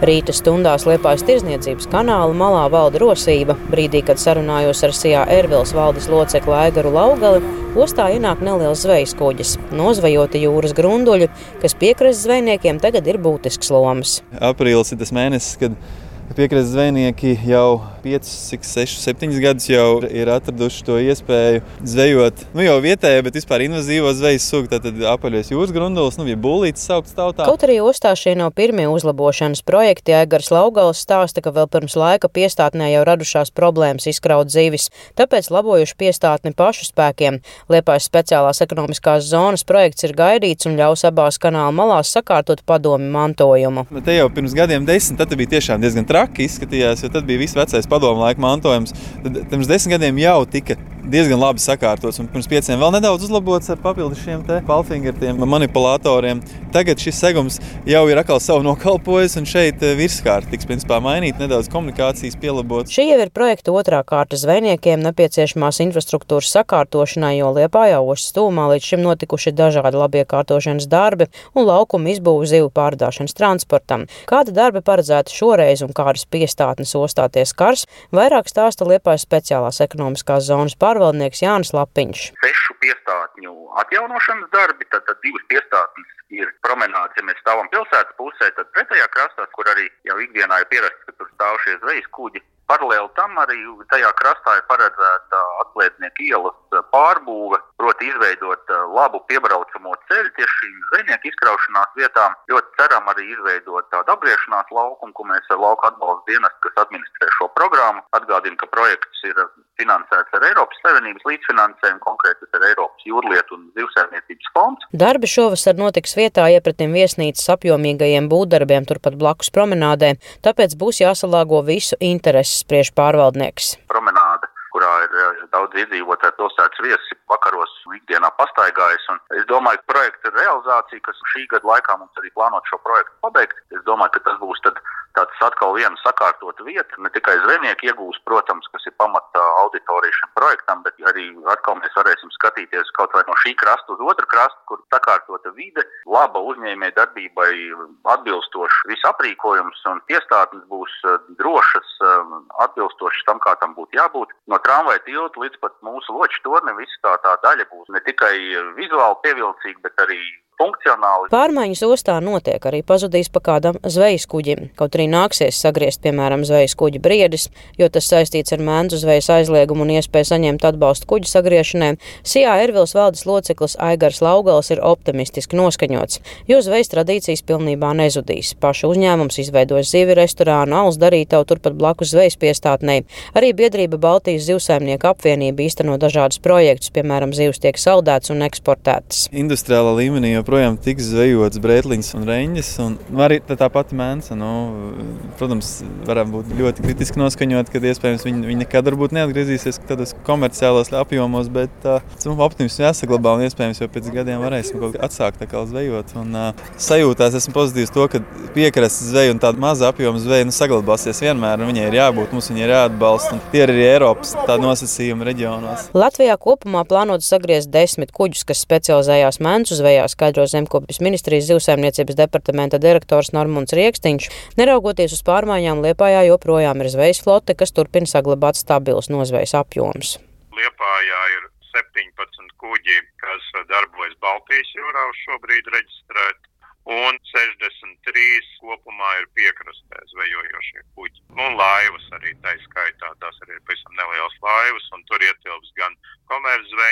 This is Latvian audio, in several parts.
Rīta stundās Liepājas tirzniecības kanāla malā valda rosība. Brīdī, kad sarunājos ar Sijā Ervils valdes locekli Aigaru Laugali, ostā ienāk neliels zvejas kuģis. Nozvejoti jūras grunduļi, kas piekrastes zvejniekiem tagad ir būtisks lomas. Aprīlis ir tas mēnesis, kad piekrastes zvejnieki jau 5, 6, 7 gadus jau ir atraduši to iespēju zvejot. Nu, jau vietējā, bet vispār invazīvo zvejas sugu, tad apaļos jūras grundulis, nu, bija būlītis saukts tautā. Kaut arī ostā šie nav pirmie uzlabošanas projekti, Aigars Laugals stāsta, ka vēl pirms laika piestātnē jau radušās problēmas izkraut zivis, tāpēc labojuši piestātni pašu spēkiem. Liepājas speciālās ekonomiskās zonas projekts ir gaidīts un ļaus abās kanāla malās sakārtot padomi mantojumu. Bet te jau pirms gadiem desmit, tad bija tiešām diezgan traki izskatījās, jo tad bija viss vecais padomu laika mantojums. Tad pirms desmit gadiem jau tika diezgan labi sakārtots, pirms pieciem vēl nedaudz uzlabots ar papildus šiem palfingeriem, manipulatoriem. Tagad šis segums jau ir atkal savu nokalpojis, un šeit eh, virskārta tiks principā mainīt, nedaudz komunikācijas pielabot. Šī jau ir projekta otrā kārta zvejniekiem nepieciešamās infrastruktūras sakārtošanai, jo Liepājā ostas stūmā līdz šim notikuši dažādi labiekārtošanas darbi un laukuma izbūve zivu pārdāšanas transportam. Kāda darba paredzēta šoreiz un kādas piestātnes ostāties kars, vairāk stāsta Liepājas speciālās ekonomiskās zonas pārvaldības pārvaldnieks Jānis Lapiņš. Sešu piestātņu atjaunošanas darbi, tad, tad divas piestātnes ir promenāde, ja mēs stāvam pilsētas pusē, tad pretējā krastā, kur arī jau ikdienā ir pierasts, ka tur stāv šie zvejas kuģi. Paralēli tam arī tajā krastā ir paredzēta atlietnieku ielas pārbūve, proti izveidot labu piebraucamo ceļu tieši šīm zvejnieku izkraušanās vietām. Ļoti ceram arī izveidot tādu apgriešanās laukumu, ko mēs ar lauka atbalsta dienestu, kas administrē šo programmu. Atgādinu, ka projekts ir finansēts ar Eiropas Savienības līdzfinansējumu, konkrēti tas ir Eiropas jūrlietu un zivsēmniecības fonds. Darbi šovasar notiks vietā iepratim viesnīcas apjomīgajiem būvdarbiem turpat blakus promenādē, tāpēc būs jāsalāgo visu intereses spriež pārvaldnieks. Promenāde kurā ir eh, daudz iedzīvotāju pilsētas viesi, vakaros ikdienā pastaigājas. Un es domāju, ka projekta realizācija, kas šī gada laikā mums arī plānot šo projektu pabeigt, es domāju, ka tas būs tad tāds atkal viena sakārtota vieta. Ne tikai zvejnieki iegūs, protams, kas ir pamata auditorija šim projektam, bet arī atkal mēs varēsim skatīties kaut vai no šī krasta uz otru krastu, kur sakārtota vide, laba uzņēmē darbībai atbilstoši viss aprīkojums un iestādes būs eh, drošas, eh, atbilstošas tam, kā tam būtu jābūt. No tramvaja tilta līdz pat mūsu loķu tornim viss tā, tā daļa būs ne tikai vizuāli pievilcīga, bet arī funkcionāli. Pārmaiņas ostā notiek arī pazudīs pa kādam zvejas kuģim. Kaut arī nāksies sagriezt, piemēram, zvejas kuģa briedis, jo tas saistīts ar mēnzu zvejas aizliegumu un iespēju saņemt atbalstu kuģa sagriešanai. Sijā Ervils valdes loceklis Aigars Laugals ir optimistiski noskaņots, jo zvejas tradīcijas pilnībā nezudīs. Pašu uzņēmums izveidos zivi restorānu, alus darītavu turpat blakus zvejas piestātnei. Arī biedrība Baltijas zivsaimnieku apvienība īsteno dažādus projektus, piemēram, zivs tiek saldēts un eksportētas. Industriālā līmenī joprojām tiks zvejots brētliņš un reņģis. Un arī tā, tā pati mēnesa. Nu, protams, varam būt ļoti kritiski noskaņot, ka iespējams viņi, viņi nekad neatgriezīsies tādos komerciālos apjomos, bet uh, optimisms jāsaglabā un iespējams jau pēc gadiem varēsim kaut kā atsākt kā zvejot. Un, uh, sajūtās esmu pozitīvs to, ka piekrastes zveja un tāda maza apjoma zveja nu, saglabāsies vienmēr. Viņai ir jābūt, mums viņai ir jāatbalsta. Tie ir arī Eiropas nosacījumi reģionos. Latvijā kopumā plānots sagriezt desmit kuģus, kas specializējās mēncu zvejā, skaidro Zemkopjas ministrijas zivsaimniecības departamenta direktors Normunds Rieksniņš. Neraugoties uz pārmaiņām, Liepājā joprojām ir zvejas flote, kas turpina saglabāt stabilus nozvejas apjomus. Liepājā ir 17 kuģi, kas darbojas Baltijas jūrā šobrīd reģistrēti un 63 kopumā ir piekrastē zvejojošie kuģi. Un laivas arī tā skaitā, tās arī ir pavisam nelielas laivas, un tur ietilps gan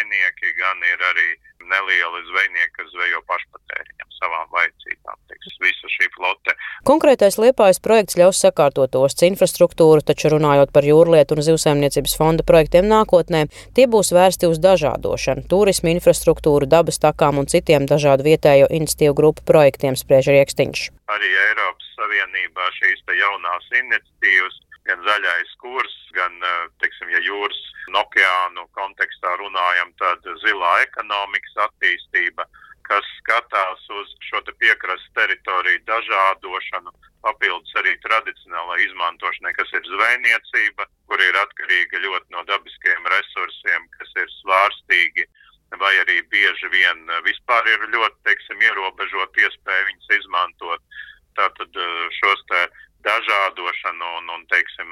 komercdzvejnieki, gan ir arī nelieli zvejnieki, kas zvejo pašpatēriņam savām vajadzībām. Visa šī flote. Konkrētais liepājas projekts ļaus sakārtot ostas infrastruktūru, taču runājot par jūrlietu un zivsaimniecības fonda projektiem nākotnē, tie būs vērsti uz dažādošanu, turismu infrastruktūru, dabas takām un citiem dažādu vietējo iniciatīvu grupu projektiem, spriež Rieksniņš. Arī Eiropas Savienībā šīs jaunās iniciatīvas gan zaļais kurs, gan, teiksim, ja jūras un okeānu kontekstā runājam, tad zilā ekonomikas attīstība, kas skatās uz šo te piekrastes teritoriju dažādošanu, papildus arī tradicionālai izmantošanai, kas ir zvejniecība, kur ir atkarīga ļoti no dabiskiem resursiem, kas ir svārstīgi, vai arī bieži vien vispār ir ļoti, teiksim, ierobežot iespēju viņus izmantot. Tātad šos te dažādošana un, un teiksim,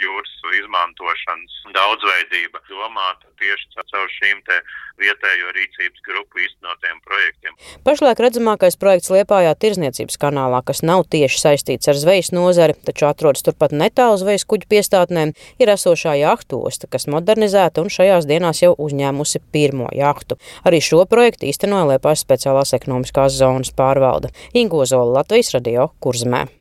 jūras izmantošanas daudzveidība domāta tieši caur šīm te vietējo rīcības grupu īstenotiem projektiem. Pašlaik redzamākais projekts Liepājā tirzniecības kanālā, kas nav tieši saistīts ar zvejas nozari, taču atrodas turpat netālu zvejas kuģu piestātnēm, ir esošā jahtu osta, kas modernizēta un šajās dienās jau uzņēmusi pirmo jahtu. Arī šo projektu īstenoja Liepājas speciālās ekonomiskās zonas pārvalde Ingozola Latvijas radio Kurzmē.